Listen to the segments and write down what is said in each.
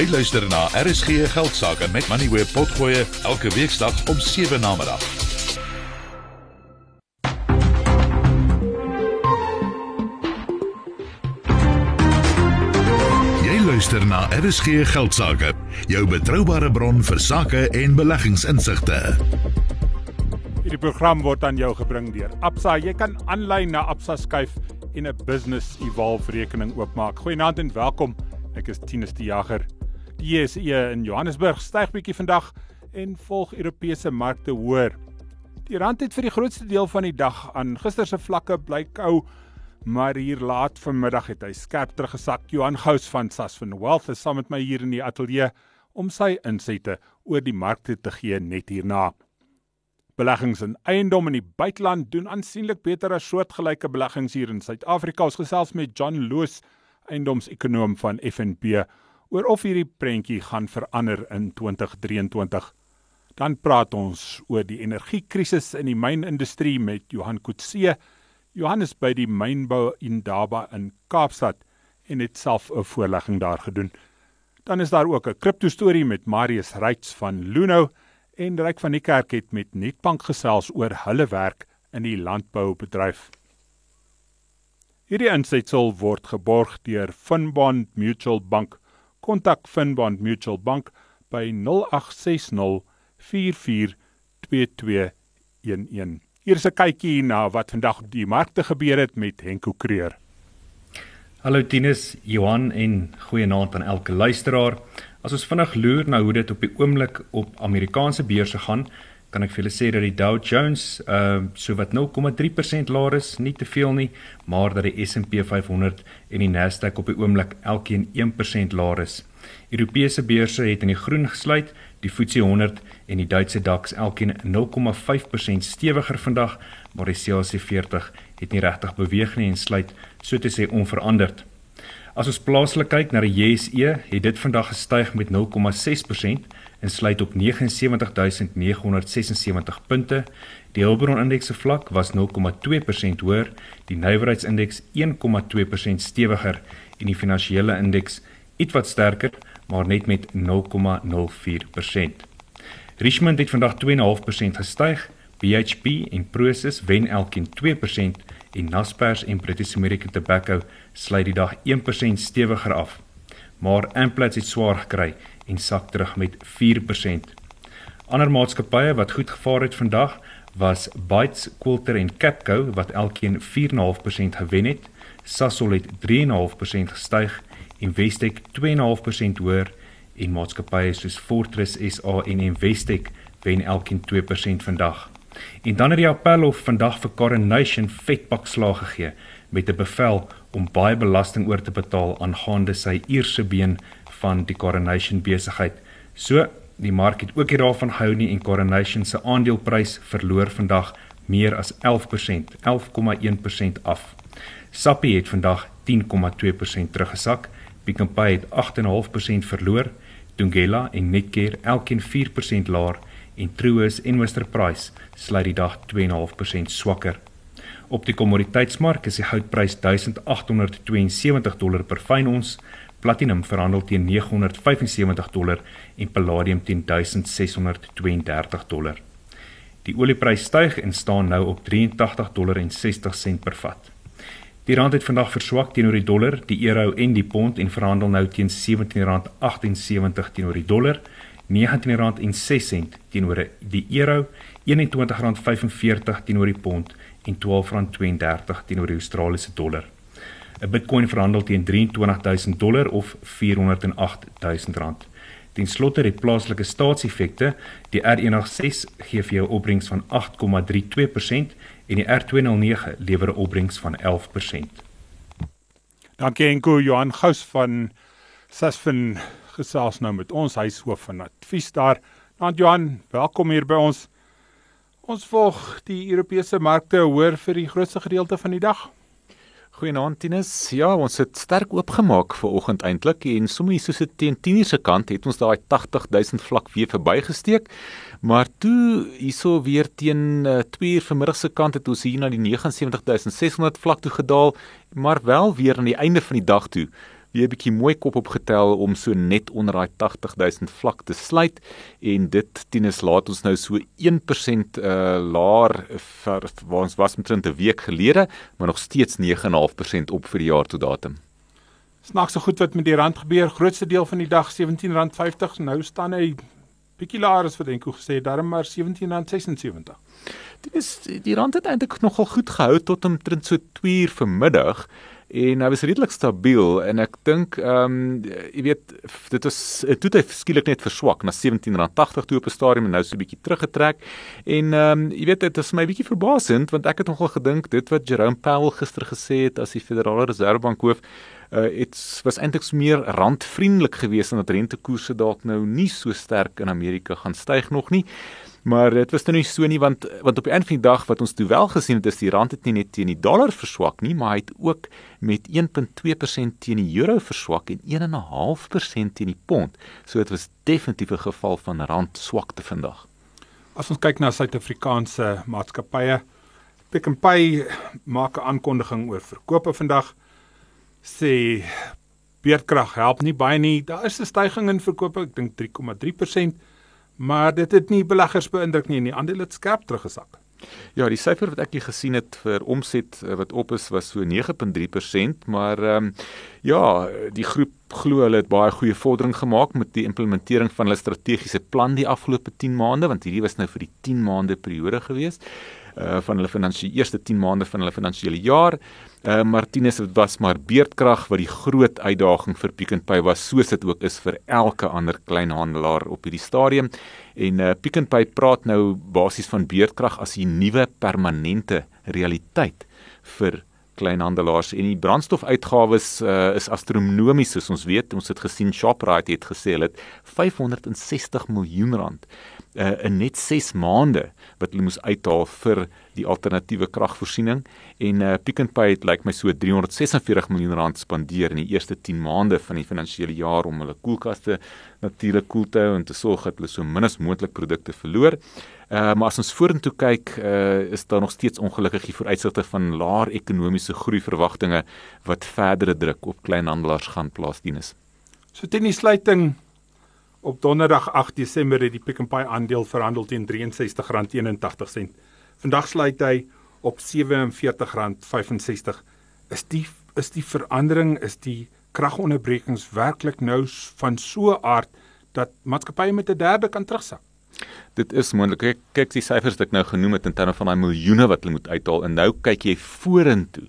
Jy luister na RSG Geldsaake met Money where potgoe elke weeksdag om 7 na middag. Jy luister na RSG Geldsaake, jou betroubare bron vir sake en beleggingsinsigte. Hierdie program word aan jou gebring deur Absa. Jy kan aanlyn na Absa skuif en 'n business evolve rekening oopmaak. Goeienaand en welkom. Ek is Tinus die Jager. JSE in Johannesburg styg bietjie vandag en volg Europese markte hoër. Die rand het vir die grootste deel van die dag aan gister se vlakke bly kou, maar hier laat vanmiddag het hy skerp teruggesak. Johan Gous van Sasfin Wealth is saam met my hier in die ateljee om sy insette oor die markte te gee net hierna. Beleggings in eiendom in die buiteland doen aansienlik beter as soortgelyke beleggings hier in Suid-Afrika. Ons gesels met John Loos, eiendomsekonoom van FNB oor of hierdie prentjie gaan verander in 2023. Dan praat ons oor die energiekrisis in die mynindustrie met Johan Kutse. Johan is by die mynbou Indaba in Kaapstad en het self 'n voorlegging daar gedoen. Dan is daar ook 'n kripto storie met Marius Reitz van Luno en Ryk van die Kerk het met Netbank gesels oor hulle werk in die landboubedryf. Hierdie insetsel word geborg deur Finbond Mutual Bank kontak Finbond Mutual Bank by 0860 442211. Hier is 'n kykie na wat vandag op die markte gebeur het met Henko Kreer. Hallo Tinus, Johan en goeienaand aan elke luisteraar. As ons vinnig loer na hoe dit op die oomblik op Amerikaanse beurse gaan, kan ek vir julle sê dat die Dow Jones uh so wat 0,3% laer is, nie te veel nie, maar dat die S&P 500 en die Nasdaq op die oomblik elkeen 1% laer is. Europese beurse het in die groen gesluit, die FTSE 100 en die Duitse DAX elkeen 0,5% stewiger vandag, maar die CAC 40 het nie regtig beweeg nie en sluit so te sê onveranderd. As ons plaaslik kyk na die JSE, het dit vandag gestyg met 0,6% en sluit op 79976 punte. Die Hulbron indeks se vlak was 0,2% hoër, die nywerheidsindeks 1,2% stewiger en die finansiële indeks ietwat sterker, maar net met 0,04%. Richmond het vandag 2,5% gestyg, BHP en Prosus wen elkeen 2% en Naspers en British American Tobacco sluit die dag 1% stewiger af. Maar Amplats het swaar gekry en sak terug met 4%. Ander maatskappye wat goed gevaar het vandag was Bytes, Quilter en Capco wat elkeen 4.5% gewen het. Sasol het 3.5% gestyg Investec 2.5% hoër en maatskappye soos Fortress SA en Investec wen elkeen 2% vandag. En dan het die Appelhof vandag vir Coronation vetpak slag gegee met 'n bevel om baie belasting oor te betaal aangaande sy eerste been van die Coronation besigheid. So, die mark het ook hier daarvan gehou nie en Coronation se aandeleprys verloor vandag meer as 11%, 11,1% af. Sappi het vandag 10,2% teruggesak Pick n Pay het 8.5% verloor, Tungela en Netcare elkeen 4% laer en Truworths en Western Price sluit die dag 2.5% swakker. Op die kommoditeitsmark is die goudprys 1872 dollar per fyn ons, platinum verhandel teen 975 dollar en palladium teen 1632 dollar. Die olieprys styg en staan nou op 83 dollar en 60 sent per vat. Die rand het vandag verswak teenoor die dollar, die euro en die pond en verhandel nou teen R17.78 teenoor die dollar, R19.06 teenoor die euro, R21.45 teenoor die pond en R12.32 teenoor die Australiese dollar. 'n Bitcoin verhandel teen 23000 dollar of R408000. Ten slotte die plaaslike staatseffekte, die R106 gee vir jou opbrengs van 8,32% en die R209 lewer 'n opbrengs van 11%. Dankie Enko Johan Gous van Sasfin gesels nou met ons huishoof van advies daar. Want Johan, welkom hier by ons. Ons volg die Europese markte hoor vir die grootste gedeelte van die dag. Goeienaand Tinus. Ja, ons het sterk oopgemaak vir oggend eintlik en sommer hier soos teen 10:00 se kant het ons daai 80000 vlak weer verbygesteek. Maar toe hierso weer teen 2:00 uh, vanmiddag se kant het ons hier na die 79600 vlak toe gedaal, maar wel weer aan die einde van die dag toe weer 'n bietjie mooi kop opgetel om so net onder daai 80000 vlak te sluit en dit tienens laat ons nou so 1% uh laer vir waar ons was omtrent 'n week gelede, maar nog steeds 9.5% op vir die jaar tot datum. Snaaks so goed wat met die rand gebeur. Grootste deel van die dag R17.50. Nou staan hy bietjie laer as wat Enko gesê het, darm maar R17.76. Dit is die rand het eintlik nogal goed gehou tot omtrent so 2 uur vanmiddag en hy was redelik stabiel en ek dink ehm um, jy weet dit was dit het skielik net verswak na R17.80 toe op 'n stadium en nou so 'n bietjie teruggetrek en ehm um, jy weet dit is my bietjie verbasend want ek het nogal gedink dit wat Jerome Powell gister gesê het as die Federale Reservebank hoof uh dit was eintlik meer randvriendelik geweest en dat rentekoerse dalk nou nie so sterk in Amerika gaan styg nog nie. Maar dit was nou nie so nie want want op die einde van die dag wat ons toe wel gesien het is die rand het nie net teen die dollar verswak nie, maar hy het ook met 1.2% teen die euro verswak en 1.5% teen die pond. So dit was definitief 'n geval van rand swakte vandag. As ons kyk na Suid-Afrikaanse maatskappye, Pick n Pay maak 'n aankondiging oor verkope vandag. Sê beerdkrag help nie baie nie. Daar is 'n stygings in verkope, ek dink 3,3% maar dit het nie beleggers beïndruk nie en die aandele het skerp teruggesak. Ja, die syfer wat ek hier gesien het vir omset eh, wat op is was so 9.3%, maar ehm um, ja, die groep glo hulle het baie goeie vordering gemaak met die implementering van hulle strategiese plan die afgelope 10 maande, want hierdie was nou vir die 10 maande periode gewees uh van hulle finansiële eerste 10 maande van hulle finansiële jaar. Uh Martinus dit was maar beerdkrag wat die groot uitdaging vir Pick n Pay was soos dit ook is vir elke ander kleinhandelaar op hierdie stadium. En uh Pick n Pay praat nou basies van beerdkrag as 'n nuwe permanente realiteit vir kleinhandelaars en die brandstofuitgawes uh, is astronomies soos ons weet ons het gesien Shoprite het gesê hulle het 560 miljoen rand uh, in net 6 maande wat hulle moes uithaal vir die alternatiewe kragvoorsiening en uh, Pick n Pay het lyk like my so 346 miljoen rand spandeer in die eerste 10 maande van die finansiële jaar om hulle koelkaste natuurlik koel te hou en te sorg dat hulle so min as moontlik produkte verloor. Uh, maar as ons vorentoe kyk, uh, is daar nog steeds ongelukkige vooruitsigte van laer ekonomiese groei verwagtinge wat verdere druk op kleinhandelaars gaan plaas dienes. So teen die sluiting Op Donderdag 8 Desember het die Pick n Pay aandeel verhandel teen R63.81. Vandag sluit hy op R47.65. Is die is die verandering is die kragonderbrekings werklik nou van so aard dat maatskappye met 'n derde kan terugsak? Dit is moontlik. Kyk, kyk die syfers wat ek nou genoem het in terme van daai miljoene wat hulle moet uithaal en nou kyk jy vorentoe.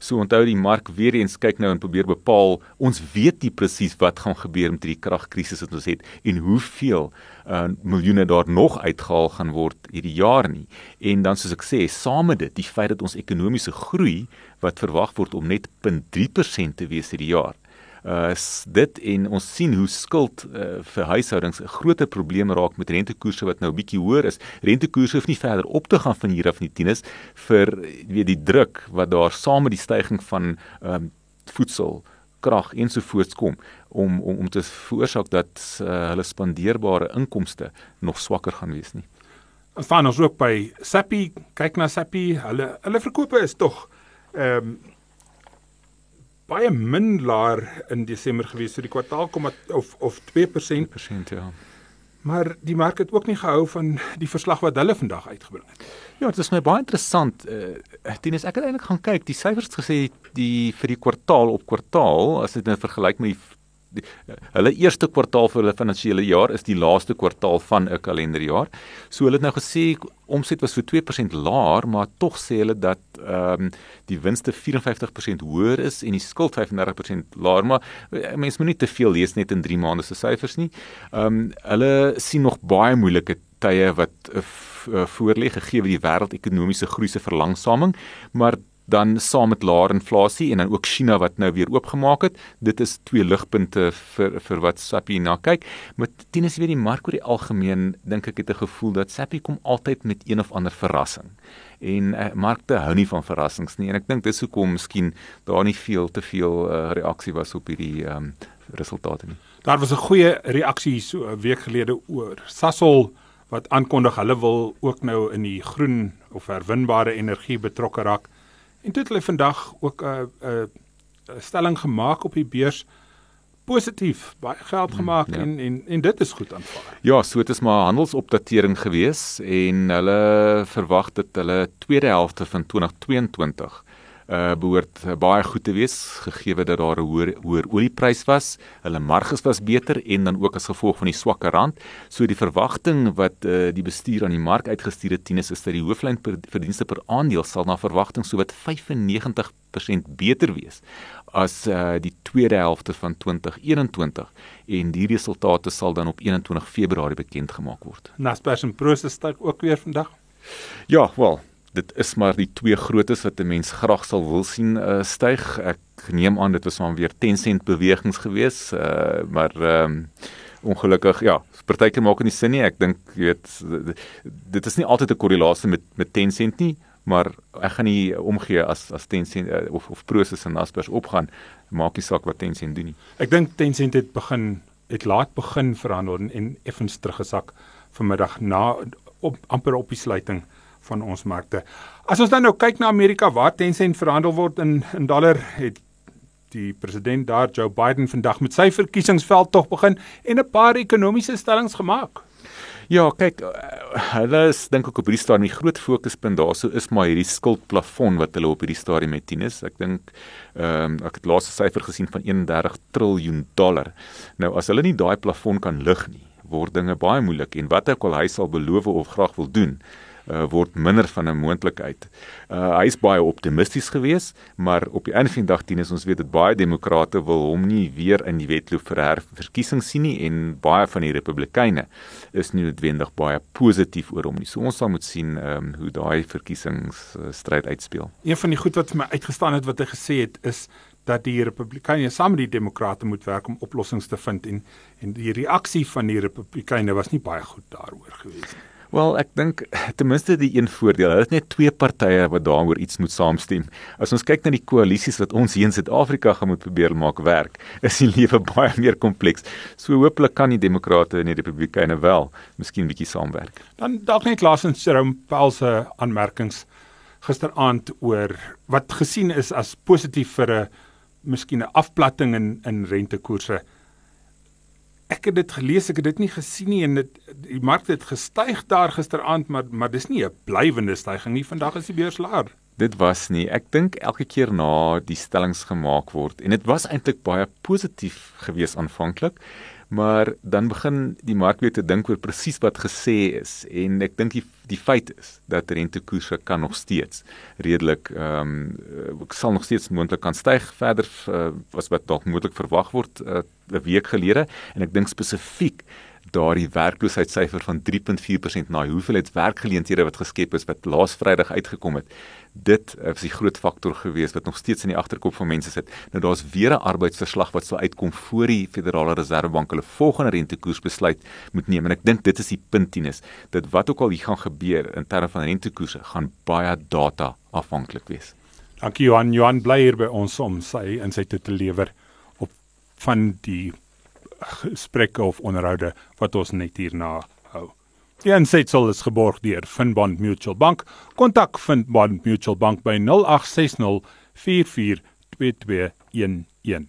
So onthou die mark weer eens kyk nou en probeer bepaal. Ons weet nie presies wat gaan gebeur met hierdie kragkrisis wat ons het en hoeveel uh, miljoene daar nog uitgehaal gaan word hierdie jaar nie. En dan soos ek sê, saam met dit, die feit dat ons ekonomiese groei wat verwag word om net 0.3% te wees hierdie jaar uh dit en ons sien hoe skuld uh, vir huishoudings 'n groot probleem raak met rentekoerse wat nou bietjie hoër is. Rentekoerse hoef nie verder op te gaan van hier af nie, tieners vir weet die druk wat daar saam met die stygings van ehm um, voedsel, krag ensovoorts kom om om om te veroorsaak dat uh, hulle spandeerbare inkomste nog swakker gaan wees nie. Ons staan ook by Sappi, kyk na Sappi, hulle hulle verkope is tog ehm um, baie min laer in Desember gewees vir so die kwartaal kom of of 2% persent ja. Maar die mark het ook nie gehou van die verslag wat hulle vandag uitgebring het. Ja, dit is my baie interessant. Uh, eh, Tinus, ek het eintlik gaan kyk, die syfers gesê die vir die kwartaal op kwartaal, as dit nou vergelyk met die die, hulle eerste kwartaal vir hulle finansiële jaar is die laaste kwartaal van 'n kalenderjaar. So hulle het nou gesê omset was so 2% laer, maar tog sê hulle dat ehm um, die winste 54% hoër is en die skuld 35% laer, maar eh, mense moet nie te veel lees net in 3 maande se syfers nie. Ehm um, hulle sien nog baie moeilike tye wat uh, voorlê gegee die wêreldekonomiese groei se verlangsaming, maar dan saam met laer inflasie en dan ook China wat nou weer oopgemaak het. Dit is twee ligpunte vir vir wat Sappi na kyk. Maar teens weer die mark oor die algemeen dink ek het 'n gevoel dat Sappi kom altyd met een of ander verrassing. En uh, markte hou nie van verrassings nie en ek dink dis hoekom miskien daar nie veel te veel uh, reaksie was op hierdie um, resultate nie. Daar was 'n goeie reaksie so 'n week gelede oor Sasol wat aankondig hulle wil ook nou in die groen of herwinbare energie betrokke raak. En toe het hulle vandag ook 'n 'n stelling gemaak op die beurs positief, baie geld gemaak mm, ja. en en en dit is goed aanvaar. Ja, so dit is maar handelsopdatering gewees en hulle verwag dat hulle tweede helfte van 2022 uh behoort uh, baie goed te wees gegee dat daar 'n hoër hoër oliepryse was. Hulle marges was beter en dan ook as gevolg van die swakker rand. So die verwagting wat uh die bestuur aan die mark uitgestuur het, is dat die hooflyn per verdienste per aandeel sal na verwagting so wat 95% beter wees as uh die tweede helfte van 2021 en die resultate sal dan op 21 Februarie bekend gemaak word. Naspers en Prosus styg ook weer vandag. Ja, wel, dit is maar die twee grootes wat 'n mens graag sal wil sien uh, styg. Ek neem aan dit was maar weer 10 sent bewegings gewees, uh, maar ehm um, ongelukkig ja, partykeer maak dit nie sin nie. Ek dink jy weet dit is nie altyd 'n korrelasie met met 10 sent nie, maar ek gaan nie omgee as as 10 sent uh, of of Prosus en Naspers opgaan, maak nie saak wat 10 sent doen nie. Ek dink 10 sent het begin het laat begin verhandel en effens teruggesak vanmiddag na op amper op die sluiting van ons markte. As ons dan nou kyk na Amerika waar Tencent verhandel word in in dollar, het die president daar Joe Biden vandag met sy verkiesingsveld tog begin en 'n paar ekonomiese stellings gemaak. Ja, kyk, hulle is dink ek op hierdie stadium die groot fokuspunt daarso is maar hierdie skuldplafon wat hulle op hierdie stadium het. Tinus, ek dink ehm um, ek het laaste syfer gesien van 31 triljoen dollar. Nou as hulle nie daai plafon kan lig nie, word dinge baie moeilik en wat ook al hy sal beloof of graag wil doen, uh, word minder van 'n moontlikheid. Uh, hy is baie optimisties geweest, maar op die einde van die dag dien ons weet dit baie demokrate wil hom nie weer in die wedloop vir herverkiesing sien nie en baie van die republikeine is nie noodwendig baie positief oor hom nie. So ons sal moet sien um, hoe daai verkiesingsstryd uitspeel. Een van die goed wat vir my uitgestaan het wat hy gesê het is dat die republikeine saam met die demokrate moet werk om oplossings te vind en en die reaksie van die republikeine was nie baie goed daaroor gewees nie. Wel, ek dink ten minste die een voordeel, hulle het net twee partye wat daaroor iets moet saamstem. As ons kyk na die koalisies wat ons hier in Suid-Afrika gaan moet probeer maak werk, is die lewe baie meer kompleks. So hooplik kan die demokrate en die republikeine wel miskien bietjie saamwerk. Dan dalk net laasens Jerome Powell se aanmerkings gisteraand oor wat gesien is as positief vir 'n miskien 'n afplatting in in rentekoerse ek het dit gelees, ek het dit nie gesien nie en dit die mark het gestyg daar gisteraand, maar maar dis nie 'n blywende stygings nie. Vandag is die beurs laer. Dit was nie. Ek dink elke keer na die stellings gemaak word en dit was eintlik baie positief geweest aanvanklik maar dan begin die mark weer te dink oor presies wat gesê is. En ek dink die die feit is dat rentekoerse kan nog steeds redelik ehm um, sal nog steeds moontlik kan styg. Verder uh, as wat dalk moontlik verwag word uh, 'n week gelede. En ek dink spesifiek daardie werkloosheidssyfer van 3.4% na hoeveelheid werkgeleenthede wat geskep is wat laas Vrydag uitgekom het. Dit is die groot faktor gewees wat nog steeds in die agterkop van mense sit. Nou daar's weer 'n arbeidsverslag wat sou uitkom voor die Federale Reservebank hulle volgende rentekoersbesluit moet neem en ek dink dit is die punt tennis dat wat ook al hier gaan gebeur in terme van rentekoerse gaan baie data afhanklik wees. Dankie Johan, Johan bly hier by ons om sy insette te lewer op van die gesprekke of onderhoude wat ons net hierna hou. Die insetsel is geborg deur Finbond Mutual Bank. Kontak Finbond Mutual Bank by 0860 442211.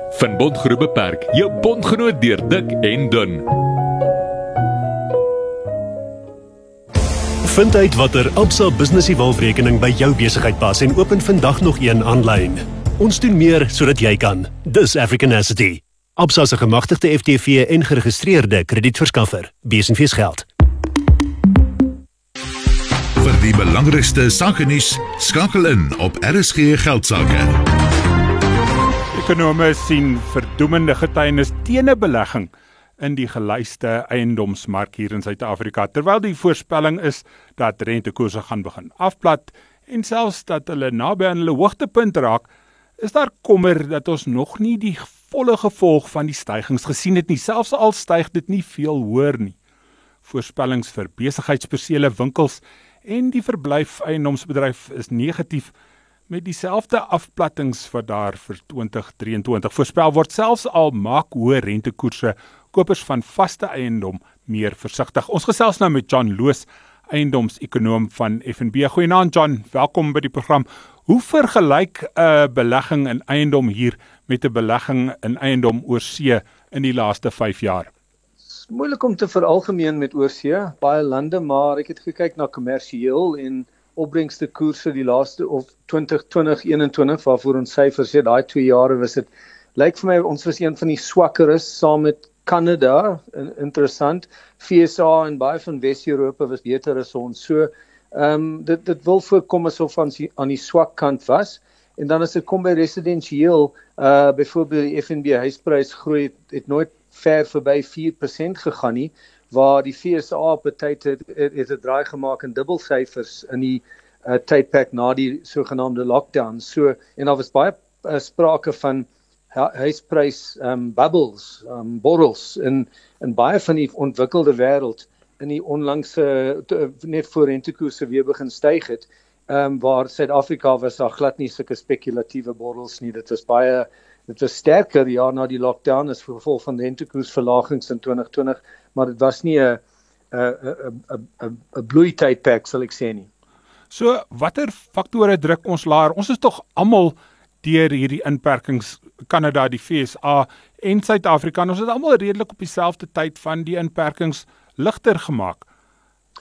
Van Bondgroep Beperk, jou bondgenoot deur dik en dun. Vind uit watter Absa Business Evolve-rekening by jou besigheid pas en open vandag nog een aanlyn. Ons doen meer sodat jy kan. Dis African Asset. Absa se gemagtigde FTV en geregistreerde kredietverskaffer. Besenfees geld. Vir die belangrikste sake nuus skakel in op RSG geldsaake. Ekonome sien verdoemende getuienis teen 'n belegging in die gelyste eiendomsmark hier in Suid-Afrika terwyl die voorspelling is dat rentekoerse gaan begin afplat en selfs dat hulle naby aan hulle hoogtepunt raak is daar kommer dat ons nog nie die volle gevolg van die stygings gesien het nie, selfs al styg dit nie veel hoër nie. Voorspellings vir besigheidspersele, winkels en die verblyf eiendomsbedryf is negatief met dieselfde afplattings wat daar vir 2023 voorspel word selfs al maak hoë rentekoerse kopers van vaste eiendom meer versigtig. Ons gesels nou met John Loos, eiendomsekonoom van FNB. Goeienaand John, welkom by die program. Hoe vergelyk 'n uh, belegging in eiendom hier met 'n belegging in eiendom oorsee in die laaste 5 jaar? Moeilik om te veralgemeen met oorsee, baie lande, maar ek het gekyk na kommersieel en opbrengste koerse die laaste of 2020-21 waarvoor ons syfers sê daai 2 jare was dit lyk vir my ons was een van die swakkeres saam met Kanada interessant. FSA en baie van Wes-Europa was beter as ons. So ehm um, dit dit wil voorkom asof ons aan die swak kant was. En dan as dit kom by residensieel uh byvoorbeeld die FNB huisprys groei het, het nooit ver verby 4% gegaan nie waar die FSA op tyd het het, het 'n draai gemaak in dubbelsyfers in die uh, tydperk na die sogenaamde lockdown. So en daar was baie uh, sprake van huisprys um bubbles, um borrels in in baie van die ontwikkelde wêreld in die onlangse net voor rentekoerse weer begin styg het. Um waar Suid-Afrika was daar glad nie sulke spekulatiewe borrels nie. Dit was baie dit was sterker ja na die lockdown as gevolg van rentekoersverlagings in 2020 maar dit was nie 'n 'n 'n 'n 'n bloeitydperk sal ek sê nie. So watter faktore druk ons laer? Ons is tog almal deur hierdie inperkings Kanada, die FSA en Suid-Afrika. Ons het almal redelik op dieselfde tyd van die inperkings ligter gemaak.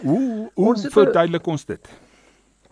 Hoe hoe verduidelik ons dit?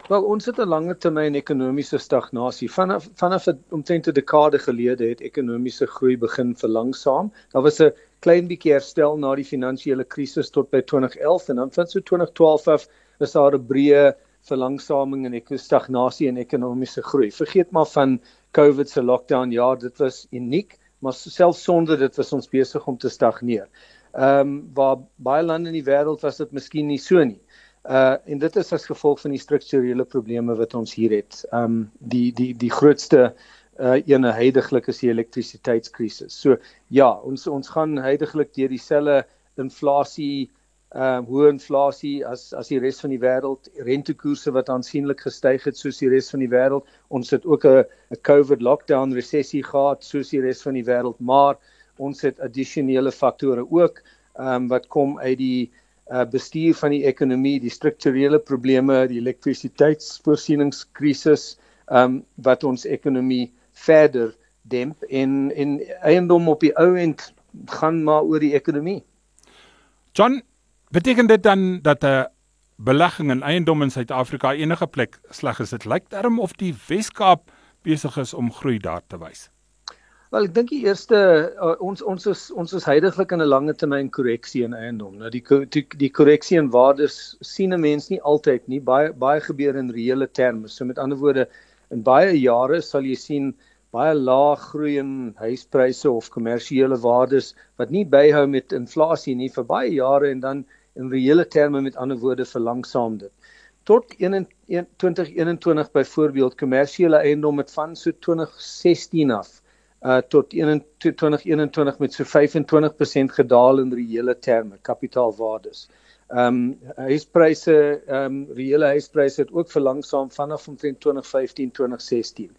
Wel, ons het 'n langer termyn ekonomiese stagnasie. Vanaf vanaf omtrent 'n dekade gelede het ekonomiese groei begin verlangsaam. Daar was 'n klein bietjie herstel na die finansiële krisis tot by 2011 en dan van so 2012 af is daar 'n breë verlangsaming en ek stagnasie in ekonomiese groei. Vergeet maar van COVID se lockdown. Ja, dit was uniek, maar selfs sonder dit was ons besig om te stagneer. Ehm um, waar baie lande in die wêreld was dit miskien nie so nie. Uh en dit is as gevolg van die strukturele probleme wat ons hier het. Um, die die die grootste uh ene heidaglik is die elektrisiteitskrisis. So ja, ons ons gaan heidaglik deur dieselfde inflasie ehm uh, hoë inflasie as as die res van die wêreld, rentekoerse wat aansienlik gestyg het soos die res van die wêreld. Ons het ook 'n 'n COVID lockdown resessie gehad soos die res van die wêreld, maar ons het addisionele faktore ook ehm um, wat kom uit die uh bestuur van die ekonomie, die strukturele probleme, die elektrisiteitsvoorsieningskrisis um, wat ons ekonomie verder demp en en eiendom op die ou end gaan maar oor die ekonomie. John, beteken dit dan dat 'n belegging in eiendom in Suid-Afrika enige plek sleg is? Dit lyk darm of die Wes-Kaap besig is om groei daar te wys. Wel, ek dink die eerste uh, ons ons is ons is heidaglik in 'n lange termyn korreksie in eiendom. Nou die die, die korreksie in waardes sien 'n mens nie altyd nie. Baie baie gebeur in reële terme. So met ander woorde, in baie jare sal jy sien baie lae groei in huispryse of kommersiële waardes wat nie byhou met inflasie nie vir baie jare en dan in reële terme met ander woorde verlangsaam dit. Tot 2021 byvoorbeeld kommersiële eiendom het van so 2016 af uh tot 2021 met so 25% gedaal in reële terme kapitaalwaardes. Ehm um, huispryse ehm um, reële huispryse het ook verlangsaam vanaf omtrent 2015 2016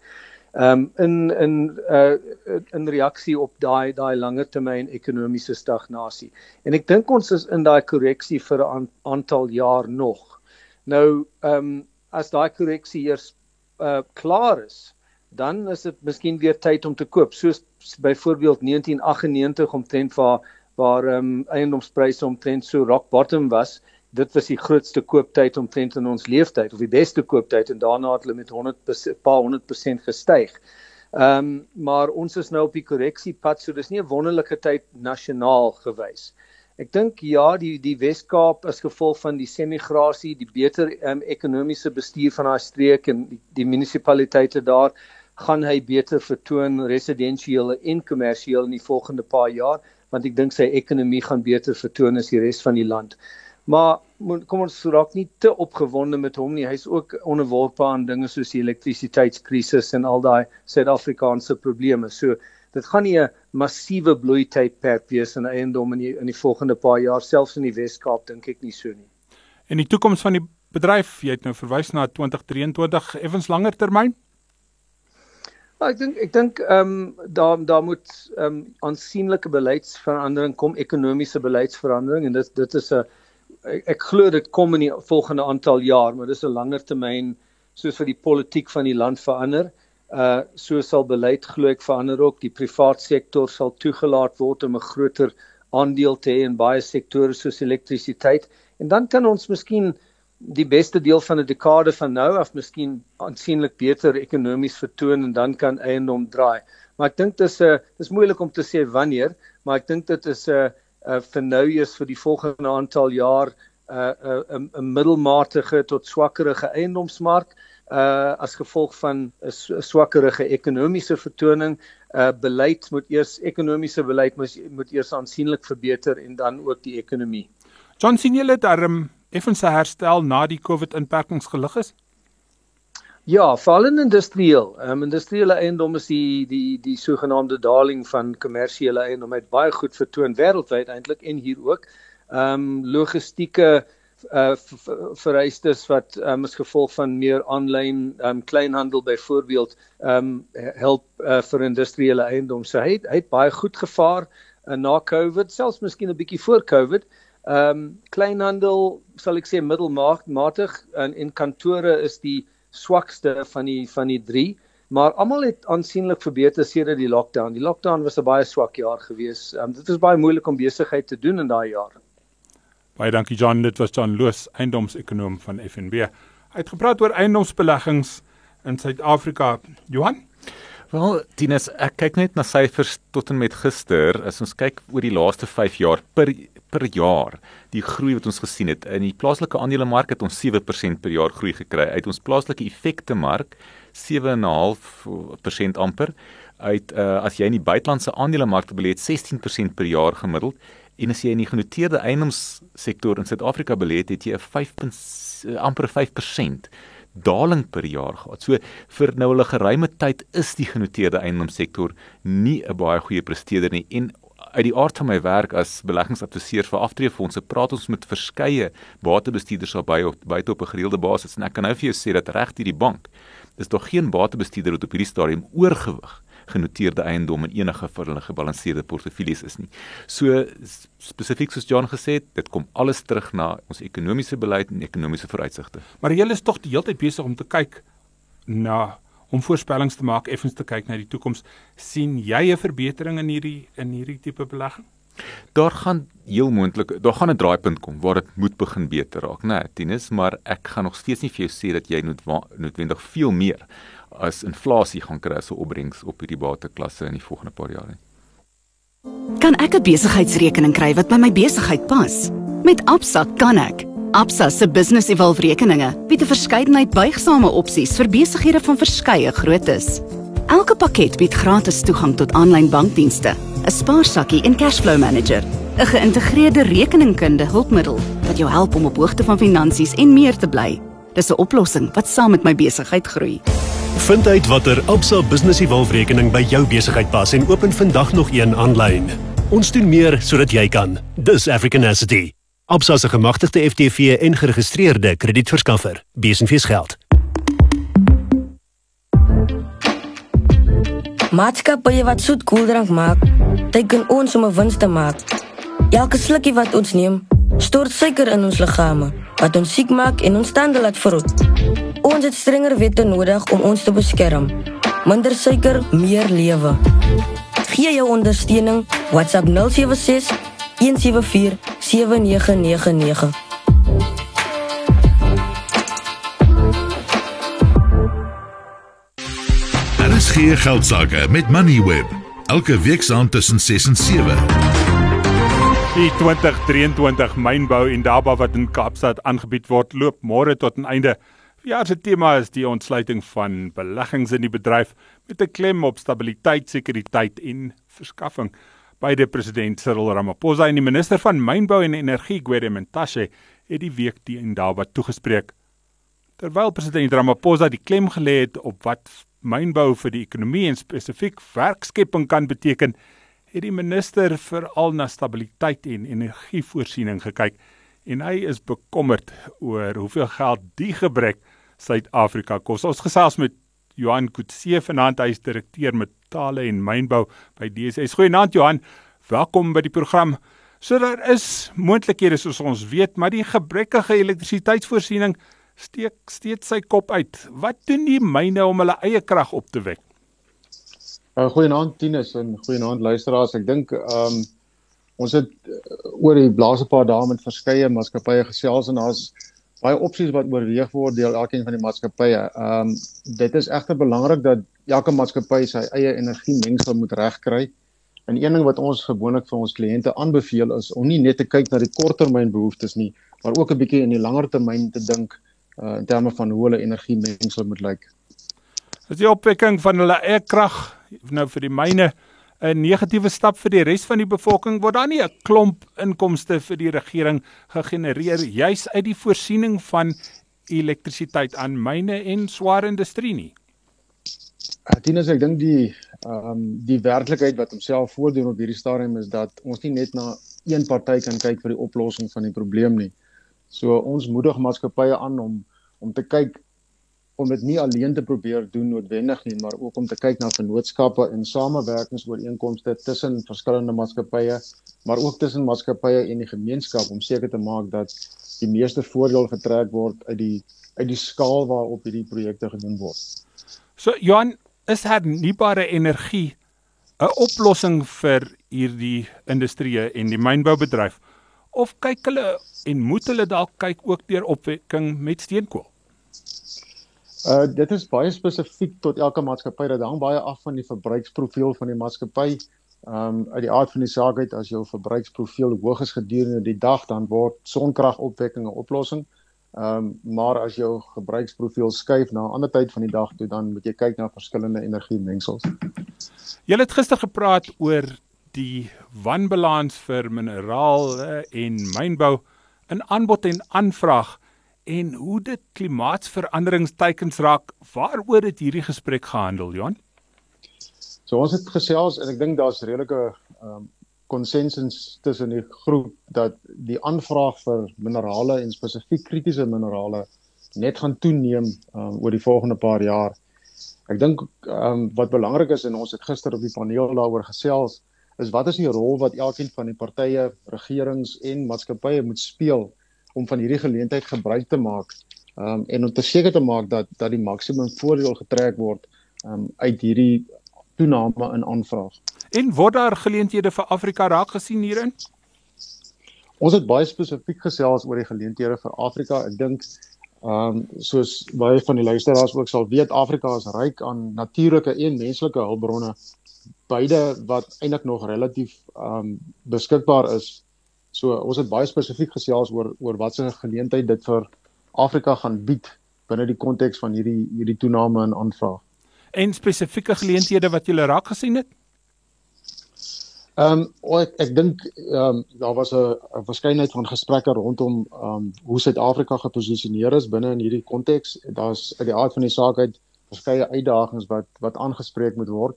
um, in in uh, in reaksie op daai daai langer termyn ekonomiese stagnasie. En ek dink ons is in daai korreksie vir 'n aantal jaar nog. Nou ehm um, as daai korreksie eers uh, klaar is, dan is dit miskien weer tyd om te koop, soos byvoorbeeld 1998 omtrent waar waar ehm um, eiendomspryse omtrent so rock bottom was dit was die grootste kooptyd omtrent in ons leeftyd of die beste kooptyd en daarna het hulle met 100% pa 100% gestyg. Ehm um, maar ons is nou op die korreksiepad so dis nie 'n wonderlike tyd nasionaal gewys. Ek dink ja die die Wes-Kaap as gevolg van die semigrasie, die beter um, ekonomiese bestuur van daai streek en die, die munisipaliteite daar gaan hy beter vertoon residensiële en kommersieel in die volgende paar jaar want ek dink sy ekonomie gaan beter vertoon as die res van die land Maar kom ons raak nie te opgewonde met hom nie. Hy's ook onderworpe aan dinge soos die elektrisiteitskrisis en al daai Suid-Afrikaanse probleme. So dit gaan nie 'n massiewe bloeitydperk wees in eiendom in die, in die volgende paar jaar selfs in die Wes-Kaap dink ek nie so nie. En die toekoms van die bedryf, jy het nou verwys na 2023 effens langer termyn? Ja, ek dink ek dink ehm um, daar daar moet ehm um, aansienlike beleidsverandering kom, ekonomiese beleidsverandering en dit dit is 'n ek, ek glo dit kom in die volgende aantal jaar, maar dis 'n langer termyn soos vir die politiek van die land verander. Uh so sal beleid glo ek verander ook. Die privaat sektor sal toegelaat word om 'n groter aandeel te hê in baie sektore soos elektrisiteit. En dan kan ons miskien die beste deel van 'n dekade van nou af miskien aansienlik beter ekonomies vertoon en dan kan eiendom draai. Maar ek dink dis 'n dis moeilik om te sê wanneer, maar ek dink dit is 'n uh, vir nou is vir die volgende aantal jaar 'n uh, 'n uh, 'n middelmatige tot swakkerige eiendomsmark uh as gevolg van 'n swakkerige ekonomiese vertoning uh beleid moet eers ekonomiese beleid moet moet eers aansienlik verbeter en dan ook die ekonomie. John sien julle darm effens herstel na die COVID inperkings gelig is? Ja, veral in industrieel. Ehm um, industriële eiendom is die die die sogenaamde daling van kommersiële eiendom het baie goed vertoon wêreldwyd eintlik en hier ook. Ehm um, logistieke uh vereistes wat um, as gevolg van meer aanlyn um, kleinhandel byvoorbeeld um help uh, vir industriële eiendom. So hy het, hy het baie goed gevaar uh, na COVID, selfs miskien 'n bietjie voor COVID. Um kleinhandel sal ek sê middelmatig en en kantore is die swakste van die van die 3, maar almal het aansienlik verbeter sedert die lockdown. Die lockdown was 'n baie swak jaar gewees. Um, dit is baie moeilik om besigheid te doen in daai jaar. Baie dankie John, dit was John Loos, eiendomsekonoom van FNB. Hy het gepraat oor eiendomsbeleggings in Suid-Afrika. Johan Wel, Tinus, ek kyk net na syfers tot en met gister. As ons kyk oor die laaste 5 jaar per per jaar die groei wat ons gesien het in die plaaslike aandelemark het ons 7% per jaar groei gekry uit ons plaaslike effekte mark 7.5% amper uit uh, as jy in die buitelandse aandelemark belê het 16% per jaar gemiddeld en as jy in die genoteerde eiendomssektor in Suid-Afrika belê het het jy 'n 5. Uh, amper 5% daling per jaar gehad. So vir nou 'n geruime tyd is die genoteerde eiendomssektor nie 'n baie goeie presteerder nie en uit die aard van my werk as beleggingsadviseur vir aftreefondse praat ons met verskeie batebestuurders albei op buite op 'n gereelde basis en ek kan nou vir jou sê dat reg hierdie bank is daar geen batebestuurder wat op hierdie stadium oorgewig genoteerde eiendom in enige van hulle gebalanseerde portefeuilles is nie. So spesifiek soos John gesê het, dit kom alles terug na ons ekonomiese beleid en ekonomiese vooruitsigte. Maar jy is tog die hele tyd besig om te kyk na om voorspellings te maak, effens te kyk na die toekoms, sien jy 'n verbetering in hierdie in hierdie tipe belegging? Daar gaan heel moontlik, daar gaan 'n draaipunt kom waar dit moet begin beter raak, né, nee, Tinus, maar ek gaan nog steeds nie vir jou sê dat jy noodwendig veel meer as inflasie gaan kry as 'n opbrengs op hierdie bateklasse in die volgende paar jare. Kan ek 'n besigheidsrekening kry wat by my besigheid pas? Met Absa kan ek. Absa se Business Evolve rekeninge bied 'n verskeidenheid buigsame opsies vir besighede van verskeie groottes. Elke pakket bied gratis toegang tot aanlyn bankdienste, 'n spaarsakkie en cashflow manager, 'n geïntegreerde rekeningkunde hulpmiddel wat jou help om op hoogte van finansies en meer te bly. Dis 'n oplossing wat saam met my besigheid groei. Vind uit watter Absa Business Evolve rekening by jou besigheid pas en open vandag nog een aanlyn. Ons doen meer sodat jy kan. Dis African Asset. Absa se gemagtigde FTV en geregistreerde kredietverskaffer. Besenfees geld. Maatskappye wat soet koeldrank maak, teken ons om 'n wins te maak. Elke slukkie wat ons neem, stort suiker in ons liggame, wat ons siek maak en ons tande laat verrot. Ons het strenger wette nodig om ons te beskerm. Minder suiker, meer lewe. Gee jou ondersteuning WhatsApp 076 174 7999. Daar is geen geldsaake met Moneyweb. Elke week saand tussen 6 en 7. Die 2023 mynbou en daba wat in Kaapstad aangebied word, loop môre tot 'n einde. Ja, se tema is die ontsluiting van beleggings in die bedryf met 'n klem op stabiliteit, sekuriteit en verskaffing. Beide president Cyril Ramaphosa en die minister van Mynbou en Energie, Gwede Mantashe, het die week die Indaba toegespreek. Terwyl president Ramaphosa die klem gelê het op wat mynbou vir die ekonomie en spesifiek werkskepping kan beteken, het die minister veral na stabiliteit en energievoorsiening gekyk en hy is bekommerd oor hoeveel geld die gebrek Suid-Afrika kos. Ons gesels met Johan Kutse vanaand, hy is direkteur metale en mynbou by DSS. Goeienaand Johan, welkom by die program. So daar is moontlikhede soos ons weet, maar die gebrekkige elektrisiteitsvoorsiening steek steeds sy kop uit. Wat doen die myne om hulle eie krag op te wek? Uh, goeienaand Tinus en goeienaand luisteraars. Ek dink ehm um, ons het uh, oor die laaste paar dae met verskeie maatskappye gesels en daar's baie opsies wat oorweeg word deur elkeen van die maatskappye. Ehm um, dit is egter belangrik dat elke maatskappy sy eie energiemengsel moet regkry. En een ding wat ons gewoonlik vir ons kliënte aanbeveel is om nie net te kyk na die korttermynbehoeftes nie, maar ook 'n bietjie in die langer termyn te dink uh, in terme van hoe hulle energiemengsel moet lyk. Is die opwekking van hulle eie krag nou vir die myne 'n negatiewe stap vir die res van die bevolking word daar nie 'n klomp inkomste vir die regering gegenereer juis uit die voorsiening van elektrisiteit aan myne en swaar industrie nie. Atinus ek dink die ehm um, die werklikheid wat homself voordoen op hierdie stadium is dat ons nie net na een party kan kyk vir die oplossing van die probleem nie. So ons moedig maatskappye aan om om te kyk om dit nie alleen te probeer doen noodwendig nie, maar ook om te kyk na vennootskappe en samewerkingsooreenkomste tussen verskillende maatskappye, maar ook tussen maatskappye en die gemeenskap om seker te maak dat die meeste voordeel getrek word uit die uit die skaal waarop hierdie projekte gedoen word. So Johan, is hernubare energie 'n oplossing vir hierdie industrie en die mynboubedryf of kyk hulle en moet hulle dalk kyk ook deur opwekking met steenkool? Uh dit is baie spesifiek tot elke maatskappy. Dit hang baie af van die verbruiksprofiel van die maatskappy. Um uit die aard van die saak uit as jou verbruiksprofiel hoog is gedurende die dag, dan word sonkragopwekking 'n oplossing. Um maar as jou gebruiksprofiel skuif na 'n ander tyd van die dag toe, dan moet jy kyk na verskillende energiemengsels. Jy het gister gepraat oor die wanbalans vir minerale en mynbou in aanbod en aanvraag en hoe dit klimaatsveranderingsteikens raak. Waaroor het hierdie gesprek gehandel, Johan? So ons het gesels en ek dink daar's redelike ehm um, konsensus tussen die groep dat die aanvraag vir minerale en spesifiek kritiese minerale net gaan toeneem um, oor die volgende paar jaar. Ek dink um, wat belangrik is en ons het gister op die paneel daaroor gesels is wat is die rol wat elkeen van die partye, regerings en maatskappye moet speel om van hierdie geleentheid gebruik te maak um, en om te seker te maak dat dat die maksimum voordeel getrek word um, uit hierdie toename in aanvraag. En word daar geleenthede vir Afrika raak gesien hierin? Ons het baie spesifiek gesels oor die geleenthede vir Afrika. Ek dink ehm um, soos baie van die luisteraars ook sal weet, Afrika is ryk aan natuurlike en menslike hulpbronne beide wat eintlik nog relatief ehm um, beskikbaar is So ons het baie spesifiek gesels oor oor wat se geleentheid dit vir Afrika gaan bied binne die konteks van hierdie hierdie toename in aanvraag. En spesifieke geleenthede wat jy raak gesien het? Ehm um, ek ek dink ehm um, daar was 'n verskeidenheid van gesprekke rondom ehm um, hoe Suid-Afrika geposisioneer is binne in hierdie konteks. Daar's uit die aard van die saak uit verskeie uitdagings wat wat aangespreek moet word.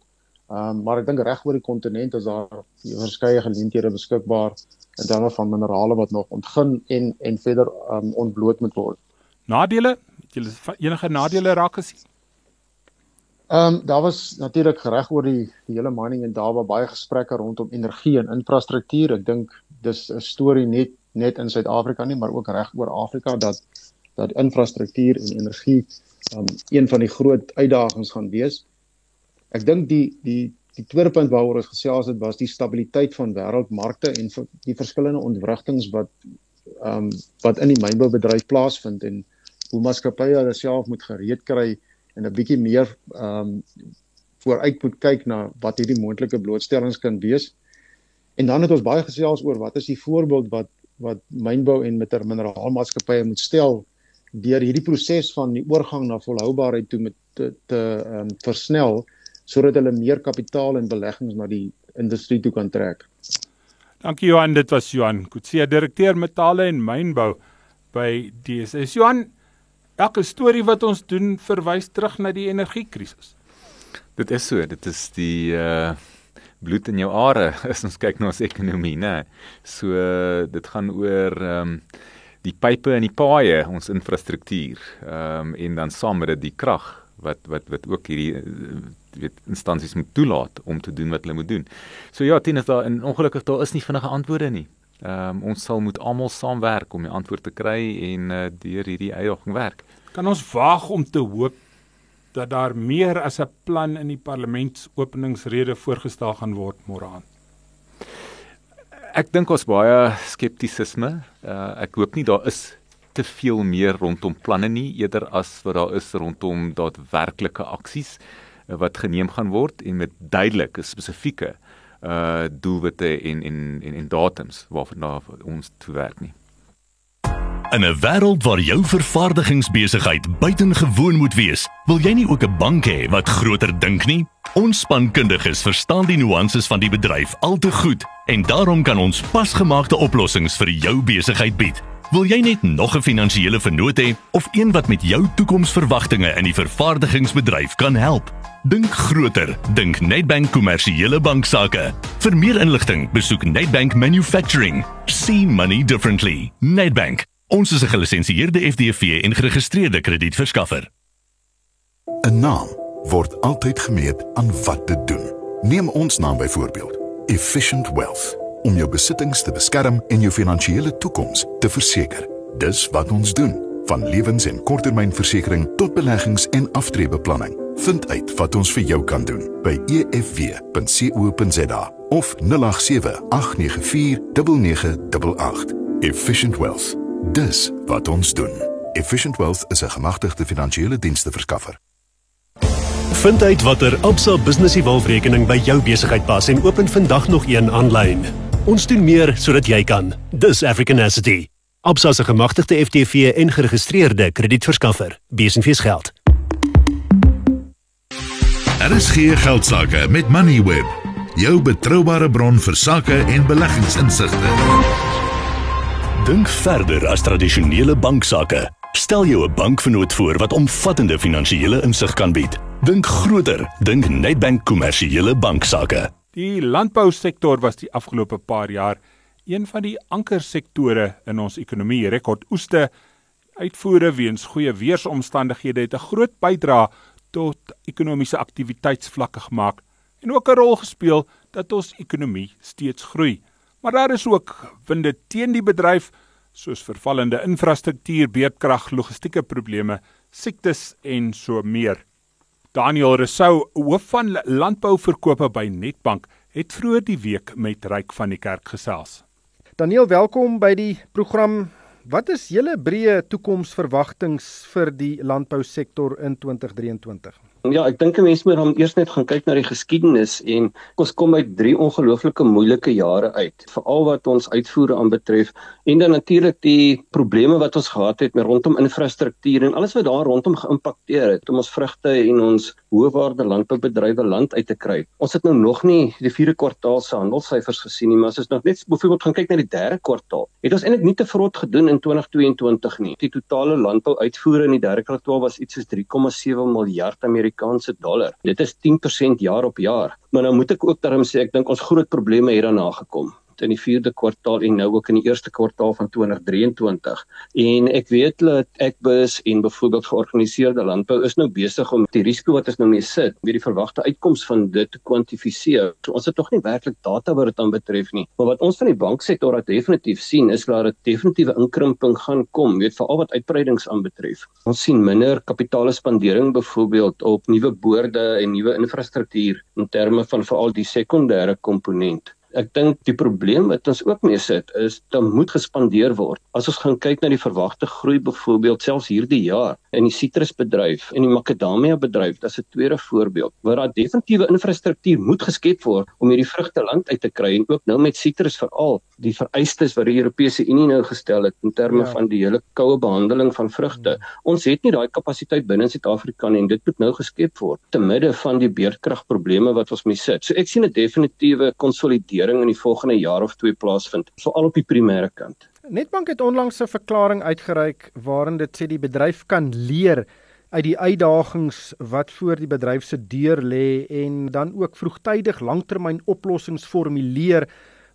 Ehm um, maar ek dink reg oor die kontinent is daar verskeie geleenthede beskikbaar in terme van minerale wat nog ontgin en en verder um, ontbloot moet word. Nadele? Het julle enige nadele raak gesien? Ehm um, daar was natuurlik reg oor die die hele mining en daar was baie gesprekke rondom energie en infrastruktuur. Ek dink dis 'n storie net net in Suid-Afrika nie, maar ook reg oor Afrika dat dat infrastruktuur en energie ehm um, een van die groot uitdagings gaan wees. Ek dink die die Die tweede punt waaroor ons gesels het was die stabiliteit van wêreldmarkte en die verskillende ontwrigtinge wat ehm um, wat in die mynboubedryf plaasvind en hoe maatskappye hulle self moet gereed kry en 'n bietjie meer ehm um, vooruit moet kyk na wat hierdie moontlike blootstellings kan wees. En dan het ons baie gesels oor wat is die voorbeeld wat wat mynbou en met mineraalmaatskappye moet stel deur hierdie proses van die oorgang na volhoubaarheid toe met te te ehm um, versnel sodat hulle meer kapitaal en beleggings na die industrie toe kan trek. Dankie Johan, dit was Johan Kutse, direkteur metale en mynbou by DSS. Johan, elke storie wat ons doen verwys terug na die energiekrisis. Dit is so, dit is die uh bloed in jou are as ons kyk na ons ekonomie, né? So uh, dit gaan oor ehm um, die pipe en die paaie, ons infrastruktuur. Ehm um, en dan saam met dit die krag wat wat wat ook hierdie weet instansies moet toelaat om te doen wat hulle moet doen. So ja, Tien is daar en ongelukkig daar is nie vinnige antwoorde nie. Ehm um, ons sal moet almal saamwerk om die antwoord te kry en uh, deur hierdie uitdaging werk. Kan ons waag om te hoop dat daar meer as 'n plan in die parlementsopeningsrede voorgestel gaan word môre aand? Ek dink ons baie skeptisisme. Uh, ek hoop nie daar is te veel meer rondom planne nie eerder as wat daar is rondom daadwerklike aksies wat geneem gaan word en met duidelike spesifieke uh doelwitte en en en en datums waarvan ons toe werk nie. In 'n wêreld waar jou vervaardigingsbesigheid buitengewoon moet wees, wil jy nie ook 'n bank hê wat groter dink nie? Ons spankundiges verstaan die nuances van die bedryf al te goed en daarom kan ons pasgemaakte oplossings vir jou besigheid bied. Wil jy net nog 'n finansiële vennoot hê of een wat met jou toekomsverwagtinge in die vervaardigingsbedryf kan help? Dink groter, dink Nedbank kommersiële banksaake. Vir meer inligting, besoek Nedbank Manufacturing. See money differently. Nedbank Ons is 'n gelisensieerde FDV en geregistreerde kredietverskaffer. 'n Naam word altyd gemeet aan wat dit doen. Neem ons naam byvoorbeeld, Efficient Wealth, om jou besittings te beskerm en jou finansiële toekoms te verseker. Dis wat ons doen, van lewens- en korttermynversekering tot beleggings en aftreebeplanning. Vind uit wat ons vir jou kan doen by efw.co.za of 087 894 9988. Efficient Wealth Dis wat ons doen. Efficient Wealth is 'n gemagtigde finansiële dienste verskaffer. Vind uit watter Absa Business Evolve-rekening by jou besigheid pas en open vandag nog een aanlyn. Ons doen meer sodat jy kan. Dis Africanacity. Absa se gemagtigde FTV en geregistreerde kredietverskaffer. Besenfees geld. Daar is geen geldsaake met Moneyweb. Jou betroubare bron vir sakke en beleggingsinsigte. Dink verder as tradisionele banksaake. Stel jou 'n bankvernoot voor wat omvattende finansiële insig kan bied. Dink groter, dink Nedbank kommersiële banksaake. Die landbousektor was die afgelope paar jaar een van die ankersektore in ons ekonomie. Rekordoeste uitvoere weens goeie weeromstandighede het 'n groot bydrae tot ekonomiese aktiwiteitsvlakke gemaak en ook 'n rol gespeel dat ons ekonomie steeds groei. Maar daar is ook winde teen die bedryf soos vervallende infrastruktuur, beerdkrag, logistieke probleme, siektes en so meer. Daniel Resou, hoof van landbouverkope by Netbank, het vroeër die week met Ryk van die Kerk gesels. Daniel, welkom by die program. Wat is julle breë toekomsverwagtings vir die landbousektor in 2023? Ja, ek dink 'n mens moet dan eers net gaan kyk na die geskiedenis en ons kom uit drie ongelooflike moeilike jare uit, veral wat ons uitvoere aanbetref en dan natuurlik die probleme wat ons gehad het met rondom infrastruktuur en alles wat daar rondom geïmpakteer het om ons vrugte en ons hoëwaarde landboubedrywe land uit te kry. Ons het nou nog nie die 4de kwartaal se handelssyfers gesien nie, maar as ons nog net byvoorbeeld gaan kyk na die 3de kwartaal, het ons eintlik nie te vrot gedoen in 2022 nie. Die totale landbouuitvoere in die 3de kwartaal was iets soos 3,7 miljard Amerikaanse Amerikaanse dollar. Dit is 10% jaar op jaar. Maar nou moet ek ook daarom sê ek dink ons groot probleme het daarna gekom in die 4de kwartaal en nou ook in die 1ste kwartaal van 2023. En ek weet dat Ekbus en byvoorbeeld georganiseerde landbou is nou besig om die risiko wat ons nou mee sit, met die verwagte uitkoms van dit te kwantifiseer. So ons het nog nie werklik data wat dit aanbetref nie. Maar wat ons van die banksektor uit definitief sien is dat 'n definitiewe inkrimping gaan kom, weet veral wat uitbreidings aanbetref. Ons sien minder kapitaalspandering byvoorbeeld op nuwe boorde en nuwe infrastruktuur in terme van veral die sekondêre komponent. Ek dink die probleem wat ons ook mee sit is dat moet gespandeer word. As ons gaan kyk na die verwagte groei byvoorbeeld selfs hierdie jaar, in die sitrusbedryf en die makadamia bedryf, dis 'n tweede voorbeeld waar daar definitiewe infrastruktuur moet geskep word om hierdie vrugte land uit te kry en ook nou met sitrus veral die vereistes wat die Europese Unie nou gestel het in terme ja. van die hele koue behandeling van vrugte. Ons het nie daai kapasiteit binne Suid-Afrika nie en dit moet nou geskep word te midde van die beerdkragprobleme wat ons mee sit. So ek sien 'n definitiewe konsolidering in die volgende jaar of twee plaasvind, veral op die primêre kant. Netbank het onlangs 'n verklaring uitgereik waarin dit sê die bedryf kan leer uit die uitdagings wat voor die bedryf se deur lê en dan ook vroegtydig langtermyn oplossings formuleer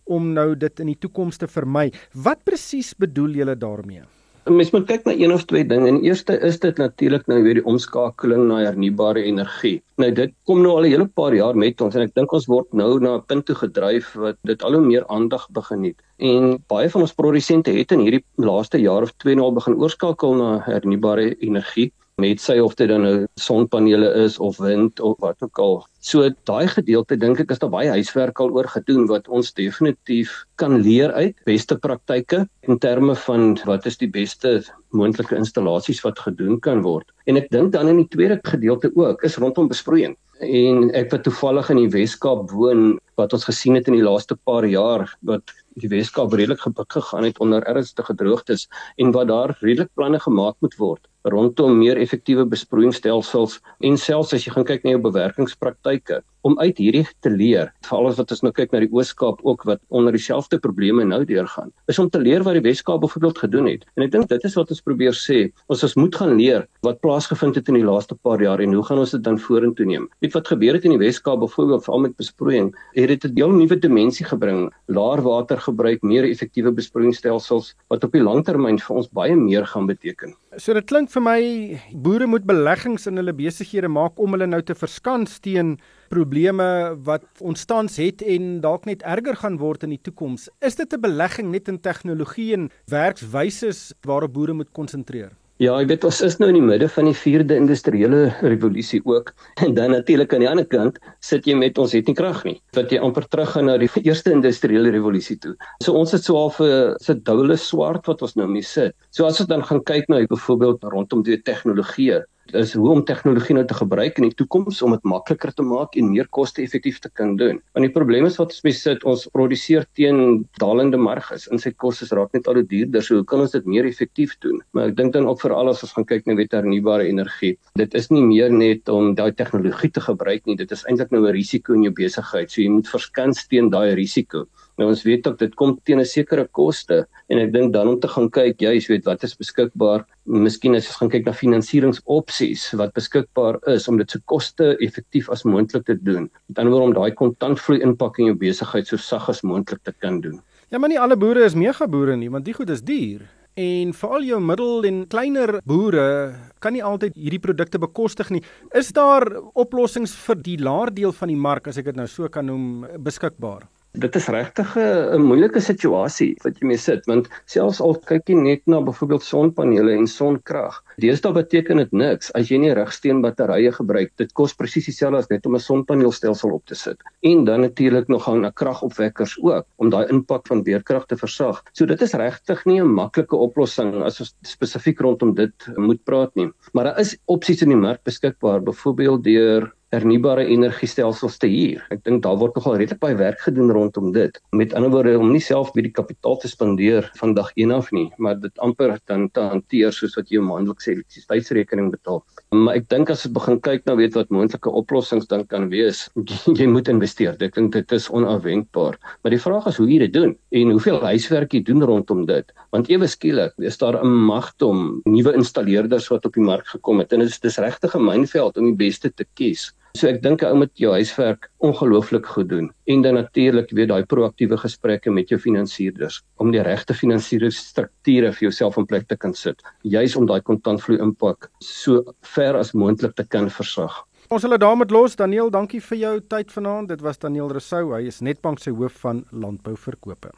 om nou dit in die toekoms te vermy. Wat presies bedoel julle daarmee? Mens moet kyk na een of twee dinge. En eerste is dit natuurlik nou weer die omskakeling na hernubare energie. Nou dit kom nou al 'n hele paar jaar met ons en ek dink ons word nou na 'n punt toe gedryf wat dit al hoe meer aandag begin het. En baie van ons produsente het in hierdie laaste jaar of twee nou al begin oorskakel na hernubare energie met sy of dit dan nou sonpanele is of wind of wat ook al. So daai gedeelte dink ek is daar baie huiswerk al oor gedoen wat ons definitief kan leer uit beste praktyke in terme van wat is die beste moontlike installasies wat gedoen kan word. En ek dink dan in die tweede gedeelte ook is rondom besproeiing. En ek wat toevallig in die Wes-Kaap woon wat ons gesien het in die laaste paar jaar wat die Weskaap redelik gebuk gegaan het onder ernstige droogtes en wat daar redelik planne gemaak moet word rondom meer effektiewe besproeiingsstelsels en selfs as jy gaan kyk na jou bewerkingspraktyke om uit hierdie te leer veral as wat ons nou kyk na die Ooskaap ook wat onder dieselfde probleme nou deurgaan is om te leer wat die Weskaap byvoorbeeld gedoen het. En ek dink dit is wat ons probeer sê ons ons moet gaan leer wat plaasgevind het in die laaste paar jaar en hoe gaan ons dit dan vorentoe neem. Weet wat gebeur het in die Weskaap byvoorbeeld veral met besproeiing het dit 'n heel nuwe dimensie gebring. Laer water gebruik meer effektiewe besproeiingsstelsels wat op die langtermyn vir ons baie meer gaan beteken. So dit klink vir my boere moet beleggings in hulle besighede maak om hulle nou te verskans teen probleme wat ontstaan het en dalk net erger gaan word in die toekoms. Is dit 'n belegging net in tegnologie en werkswyse waarop boere moet konsentreer? Ja, ek weet ons is nou in die midde van die 4de industriële revolusie ook. En dan natuurlik aan die ander kant sit jy met ons het nie krag nie. Wat jy amper terug gaan na die eerste industriële revolusie toe. So ons het so half 'n se doule swart wat ons nou mee sit. So as ons dan gaan kyk na byvoorbeeld rondom die tegnologie is hoe om tegnologie nou te gebruik in die toekoms om dit makliker te maak en meer koste-effektief te kan doen. Want die probleem is wat ons mee sit, ons produseer teen dalende marges. In sy kostes raak net al hoe duurder. So hoe kan ons dit meer effektief doen? Maar ek dink dan ook veral as ons gaan kyk na hernubare energie. Dit is nie meer net om daai tegnologie te gebruik nie. Dit is eintlik nou 'n risiko in jou besigheid. So jy moet verskans teen daai risiko. Nou ons weet ook dit kom teen 'n sekere koste en ek dink dan om te gaan kyk, jy weet wat is beskikbaar, miskien as jy gaan kyk na finansieringsopsies wat beskikbaar is om dit so koste-effektief as moontlik te doen. Met ander woorde om daai kontantvloei impak in jou besigheid so sag as moontlik te kan doen. Ja, maar nie alle boere is mega boere nie, want die goed is duur. En veral jou middel en kleiner boere kan nie altyd hierdie produkte bekostig nie. Is daar oplossings vir die laer deel van die mark as ek dit nou so kan noem beskikbaar? Dit is regtig 'n moeilike situasie wat jy mee sit want selfs al kyk jy net na byvoorbeeld sonpanele en sonkrag. Deesdae beteken dit niks as jy nie regsteen batterye gebruik. Dit kos presies dieselfde as net om 'n sonpaneelstelsel op te sit. En dan natuurlik nog gaan na kragopwekkers ook om daai impak van weerkrag te versag. So dit is regtig nie 'n maklike oplossing as ons spesifiek rondom dit moet praat nie. Maar daar is opsies in die mark beskikbaar, byvoorbeeld deur hernubare energiestelsels te huur. Ek dink daar word nogal redelik baie werk gedoen rondom dit. Met ander woorde om nie self by die kapitaal te spandeer van dag 1 af nie, maar dit amper dan te hanteer soos wat jy maandeliks elektrisiteitsrekening betaal. Maar ek dink as jy begin kyk na weet wat moontlike oplossings dan kan wees, jy moet investeer. Ek dink dit is onafwendbaar. Maar die vraag is hoe jy dit doen en hoeveel huiswerk jy doen rondom dit. Want ewe skielik is daar 'n magdom nuwe installeerders wat op die mark gekom het en dit is dis regtig 'n mynveld om die beste te kies. So ek dink ou moet jou huiswerk ongelooflik goed doen en dan natuurlik weer daai proaktiewe gesprekke met jou finansierders om die regte finansieringsstrukture vir jouself in plek te kan sit, juis om daai kontantvloei impak so ver as moontlik te kan versag. Ons hulle daarmee los. Daniel, dankie vir jou tyd vanaand. Dit was Daniel Resou. Hy is Netbank se hoof van landbouverkope.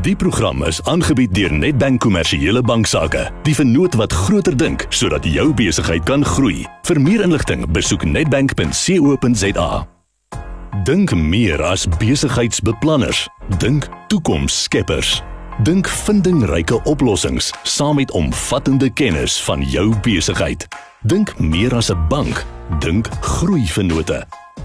Die program is aangebied deur Nedbank Kommersiële Banksaake. Die vennoot wat groter dink sodat jou besigheid kan groei. Vir meer inligting, besoek nedbank.co.za. Dink meer as besigheidsbeplanners. Dink toekomsskeppers. Dink vindingryke oplossings saam met omvattende kennis van jou besigheid. Dink meer as 'n bank, dink groeivennote.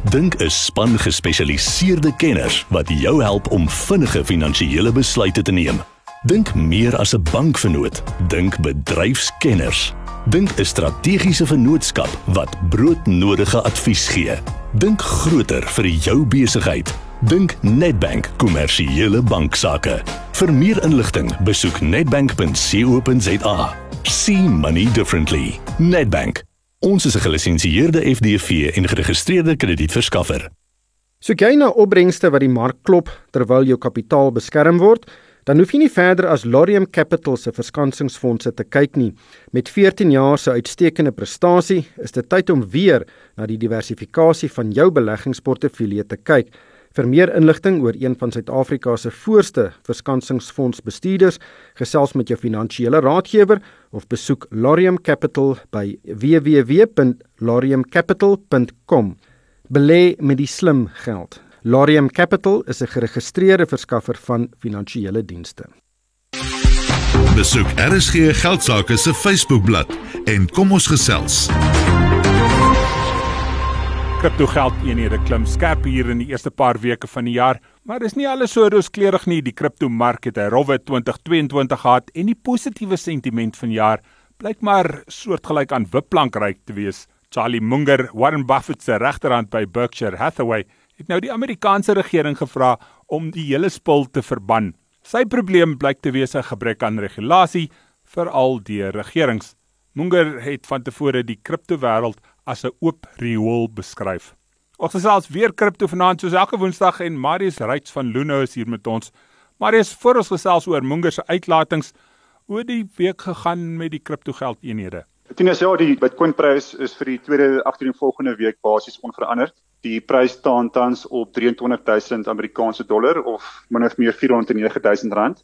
Dink 'n span gespesialiseerde kenners wat jou help om vinnige finansiële besluite te neem. Dink meer as 'n bankvernoot, dink bedryfskenners. Dink 'n strategiese vennootskap wat broodnodige advies gee. Dink groter vir jou besigheid. Dink Nedbank kommersiële banksaake. Vir meer inligting, besoek nedbank.co.za. See money differently. Nedbank. Ons is 'n gelisensieerde FDV en geregistreerde kredietverskaffer. Soek jy na opbrengste wat die mark klop terwyl jou kapitaal beskerm word? dan hoef jy nie verder as Lorium Capital se verskansingsfondse te kyk nie. Met 14 jaar se uitstekende prestasie is dit tyd om weer na die diversifikasie van jou beleggingsportefeulje te kyk. Vir meer inligting oor een van Suid-Afrika se voorste verskansingsfondsbestuurders, gesels met jou finansiële raadgewer of besoek Lorium Capital by www.loriumcapital.com. Belê met die slim geld. Larium Capital is 'n geregistreerde verskaffer van finansiële dienste. Besoek RSG Geldsaake se Facebookblad en kom ons gesels. Kripto geld eenhede klim skerp hier in die eerste paar weke van die jaar, maar dis nie alles so rooskleurig nie. Die kriptomark het 'n rowwe 2022 gehad en die positiewe sentiment van jaar blyk maar soortgelyk aan wippplankryk te wees. Charlie Munger, Warren Buffett se regterhand by Berkshire Hathaway, het nou die Amerikaanse regering gevra om die hele spul te verban. Sy probleem blyk te wees 'n gebrek aan regulasie veral deur regerings. Munger het van tevore die kriptowêreld as 'n oop riool beskryf. Ons gesels weer kripto vanaand soos elke Woensdag en Marius Ryds van Luno is hier met ons. Marius, voor ons gesels oor Munger se uitlatings, hoe die week gegaan met die kriptogeld eenhede. Is ja, die Bitcoin prys is vir die tweede agtereenvolgende week basies onveranderd. Die prys staan tans op 23000 Amerikaanse dollar of min of meer 409000 rand.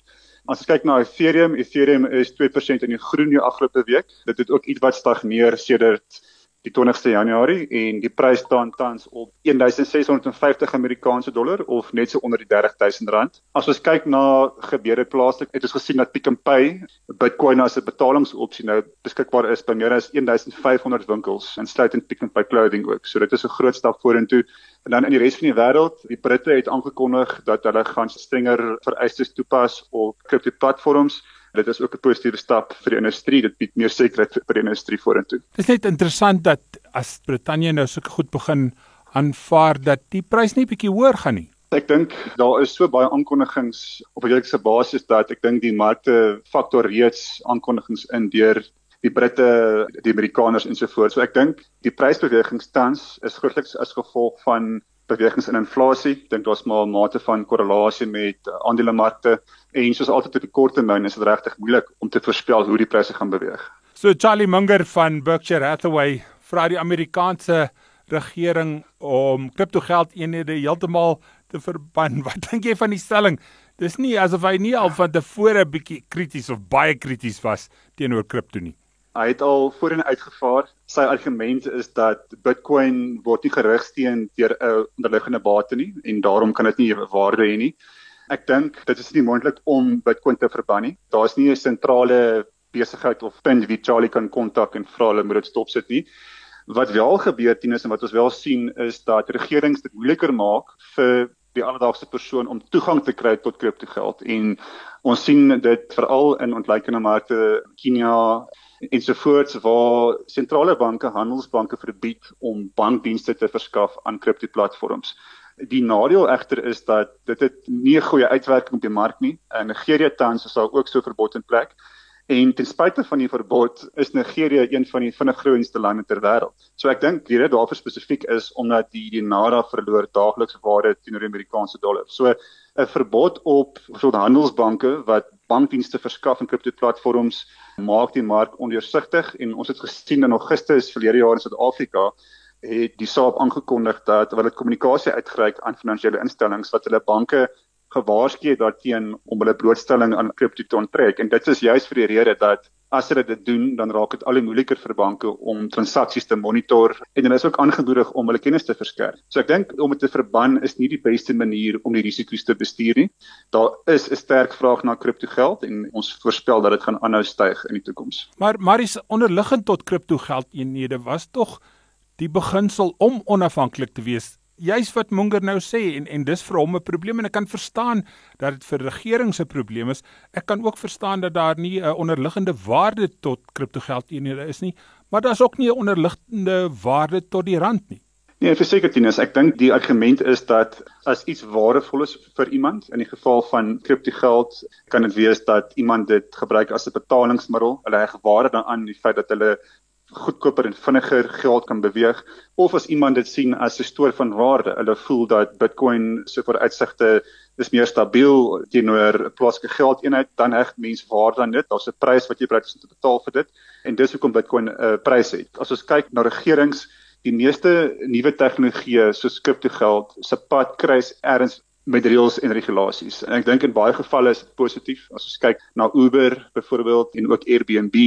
As ons kyk na Ethereum, Ethereum is 2% in die groen die afgelope week. Dit het ook ietwat stagneer sedert die 20ste Januarie en die prys staan tans op 1650 Amerikaanse dollar of net so onder die 30000 rand. As ons kyk na gebeure plaaslik, het ons gesien dat Pick n Pay Bitcoin as 'n betalingsopsie nou beskikbaar is by meer as 1500 winkels, insluitend Pick n Pay Clothing ook. So dit is 'n groot stap vorentoe. En dan in die res van die wêreld, die Britte het aangekondig dat hulle gaan strenger vereistes toepas op kriptoplatforms dit is ook 'n positiewe stap vir die industrie. Dit bied meer sekerheid vir die industrie vorentoe. Dit is net interessant dat as Brittanje nou so goed begin aanvaar dat die prys nie bietjie hoër gaan nie. Ek dink daar is so baie aankondigings op 'n jaarlikse basis dat ek dink die markte faktor reeds aankondigings in deur die Britte, die Amerikaners en so voort. So ek dink die prysbewegings tans is grootliks as gevolg van bewegings in inflasie. Ek dink daar's maar 'n mate van korrelasie met uh, aandelemarkte en soos altyd op die kort termyn is dit regtig moeilik om te voorspel hoe die pryse gaan beweeg. So Charlie Munger van Berkshire Hathaway vra die Amerikaanse regering om kriptogeld eenhede heeltemal te verban. Wat dink jy van die stelling? Dis nie asof hy nie al van tevore bietjie krities of baie krities was teenoor kripto nie. Hy het al voorheen uitgevaar. Sy argument is dat Bitcoin word nie gerigsteen deur 'n onderliggende bate nie en daarom kan dit nie waarde hê nie. Ek dink dit is nie moontlik om Bitcoin te verban nie. Daar's nie 'n sentrale besigheid of punt wie Charlie kan kontak en vra hulle moet dit stopsit nie. Wat wel gebeur teen is en wat ons wel sien is dat regerings dit moeiliker maak vir die alledaagse persoon om toegang te kry tot kriptogeld en ons sien dit veral in ontleikende markte Kenia ensovoorts waar sentrale banke handelsbanke verbied om bankdienste te verskaf aan kriptoplatforms. Die nadeel egter is dat dit het nie 'n goeie uitwerking op die mark nie. In Nigeria tans is daar ook so verbod in plek. En ten spyte van die verbod is Nigeria een van die vinnig groeiendste lande ter wêreld. So ek dink die rede daarvoor spesifiek is omdat die naira verloor daagliks waarde teenoor die Amerikaanse dollar. So 'n verbod op so handelsbanke wat bankdienste verskaf en kriptoplatforms maak die mark ondeursigtig. En ons het gesien in Augustus verlede jaar in Suid-Afrika het die SAP aangekondig dat hulle kommunikasie uitgereik aan finansiële instellings wat hulle banke gewaarsku het daarteen om hulle blootstelling aan kripto te onttrek en dit is juist vir die rede dat as hulle dit doen dan raak dit al hoe moeiliker vir banke om transaksies te monitor en hulle is ook aangemoedig om hulle kennis te verskerp. So ek dink om dit te verban is nie die beste manier om die risiko's te bestuur nie. Daar is 'n sterk vraag na kripto geld en ons voorspel dat dit gaan aanhou styg in die toekoms. Maar maar is onderliggend tot kripto geld eenhede was tog die beginsel om onafhanklik te wees juis wat Munger nou sê en en dis vir hom 'n probleem en ek kan verstaan dat dit vir regering se probleem is. Ek kan ook verstaan dat daar nie 'n onderliggende waarde tot kriptogeldeenhede is nie, maar daar's ook nie 'n onderliggende waarde tot die rand nie. Nee, verseker Tinus, ek dink die argument is dat as iets waardevol is vir iemand, in die geval van kriptogeld, kan dit wees dat iemand dit gebruik as 'n betalingsmiddel. Hulle heg waarde daaraan die feit dat hulle goedkoper en vinniger geld kan beweeg of as iemand dit sien as 'n stoor van waarde. Hulle voel dat Bitcoin se vooruitsigte is meer stabiel teenoor 'n plaaslike geldeenheid, dan heg mense waarde aan dit. Daar's 'n prys wat jy bereid is om te betaal vir dit en dis hoekom Bitcoin 'n uh, prys het. As ons kyk na regerings, die meeste nuwe tegnologieë soos kriptogeld se pad kruis ergens met reëls en regulasies. En ek dink in baie gevalle is dit positief. As ons kyk na Uber byvoorbeeld en ook Airbnb,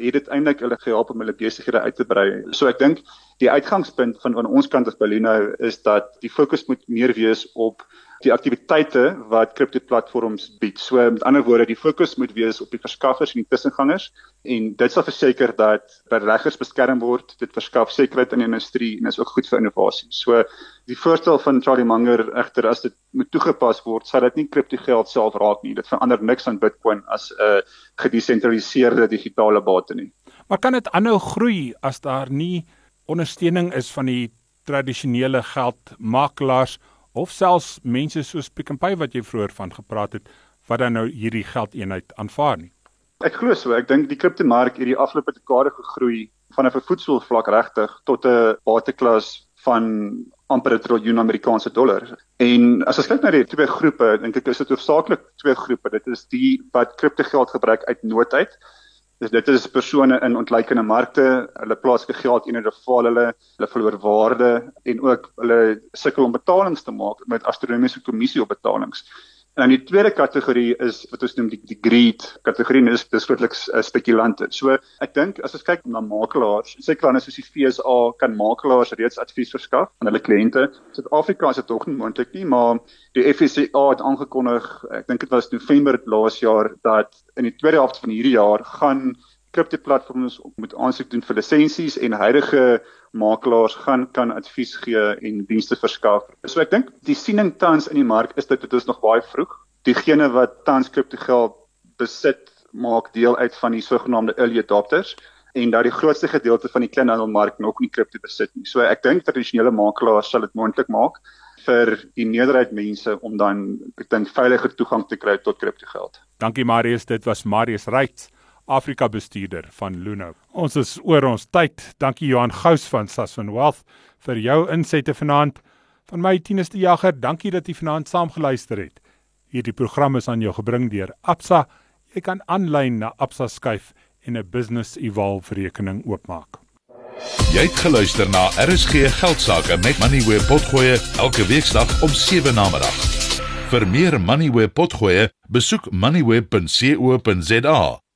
het dit eintlik hulle gehelp om hulle besighede uit te brei. So ek dink die uitgangspunt van van ons kant as Balino is dat die fokus moet meer wees op die aktiwiteite wat kriptoplatforms bied. So met ander woorde, die fokus moet wees op die verskaffers en die tussengangers en dit sal verseker dat beleggers beskerm word. Dit verskaf sekerheid in die industrie en is ook goed vir innovasie. So die voorstel van Charlie Munger egter as dit moet toegepas word, sal dit nie kriptogeld self raak nie. Dit verander niks aan Bitcoin as 'n gedesentraliseerde digitale bate nie. Maar kan dit aanhou groei as daar nie ondersteuning is van die tradisionele geldmakelaars of selfs mense soos Pick n Pay wat jy vroeër van gepraat het wat dan nou hierdie geldeenheid aanvaar nie. Ek glo so, ek dink die kriptomark het die afgelope dekade gegroei vanaf 'n voetsoelvlak regtig tot 'n bateklas van amper 'n triljoen Amerikaanse dollar. En as ons kyk na die twee groepe, dink ek is dit hoofsaaklik twee groepe. Dit is die wat kriptogeld gebruik uit nood uit Dis dit is persone in ontleikende markte, hulle plaaslike geld eenhede val hulle, hulle verloor waarde en ook hulle sukkel om betalings te maak met astronomiese kommissie op betalings. En dan die tweede kategorie is wat ons noem die, die greed kategorie, dis dis grootliks uh, spekulante. So ek dink as ons kyk na makelaars, sekere lande soos die FSA kan makelaars reeds advies verskaf aan hulle kliënte. Suid-Afrika is dit tog nie moontlik nie, maar die FSA het aangekondig, ek dink dit was November laas jaar dat in die tweede helfte van hierdie jaar gaan kriptoplatforms moet aansoek doen vir lisensies en huidige makelaars gaan kan advies gee en dienste verskaf. So ek dink die siening tans in die mark is dat dit is nog baie vroeg. Diegene wat tans kriptogeld besit maak deel uit van die sogenaamde early adopters en dat die grootste gedeelte van die kleinhandelmark nog nie kripto besit nie. So ek dink tradisionele makelaars sal dit moontlik maak vir die meerderheid mense om dan ek dink veiliger toegang te kry tot kriptogeld. Dankie Marius, dit was Marius Reitz. Afrika bestuurder van Luno. Ons is oor ons tyd. Dankie Johan Gous van Sasfin Wealth vir jou insette vanaand. Van my Tinus die Jager, dankie dat jy vanaand saamgeluister het. Hierdie program is aan jou gebring deur Absa. Jy kan aanlyn na Absa skuif en 'n business evolve rekening oopmaak. Jy het geluister na RSG Geldsaake met Money where potgoe elke weeksdag om 7 na middag. Vir meer Money where potgoe, besoek moneyweb.co.za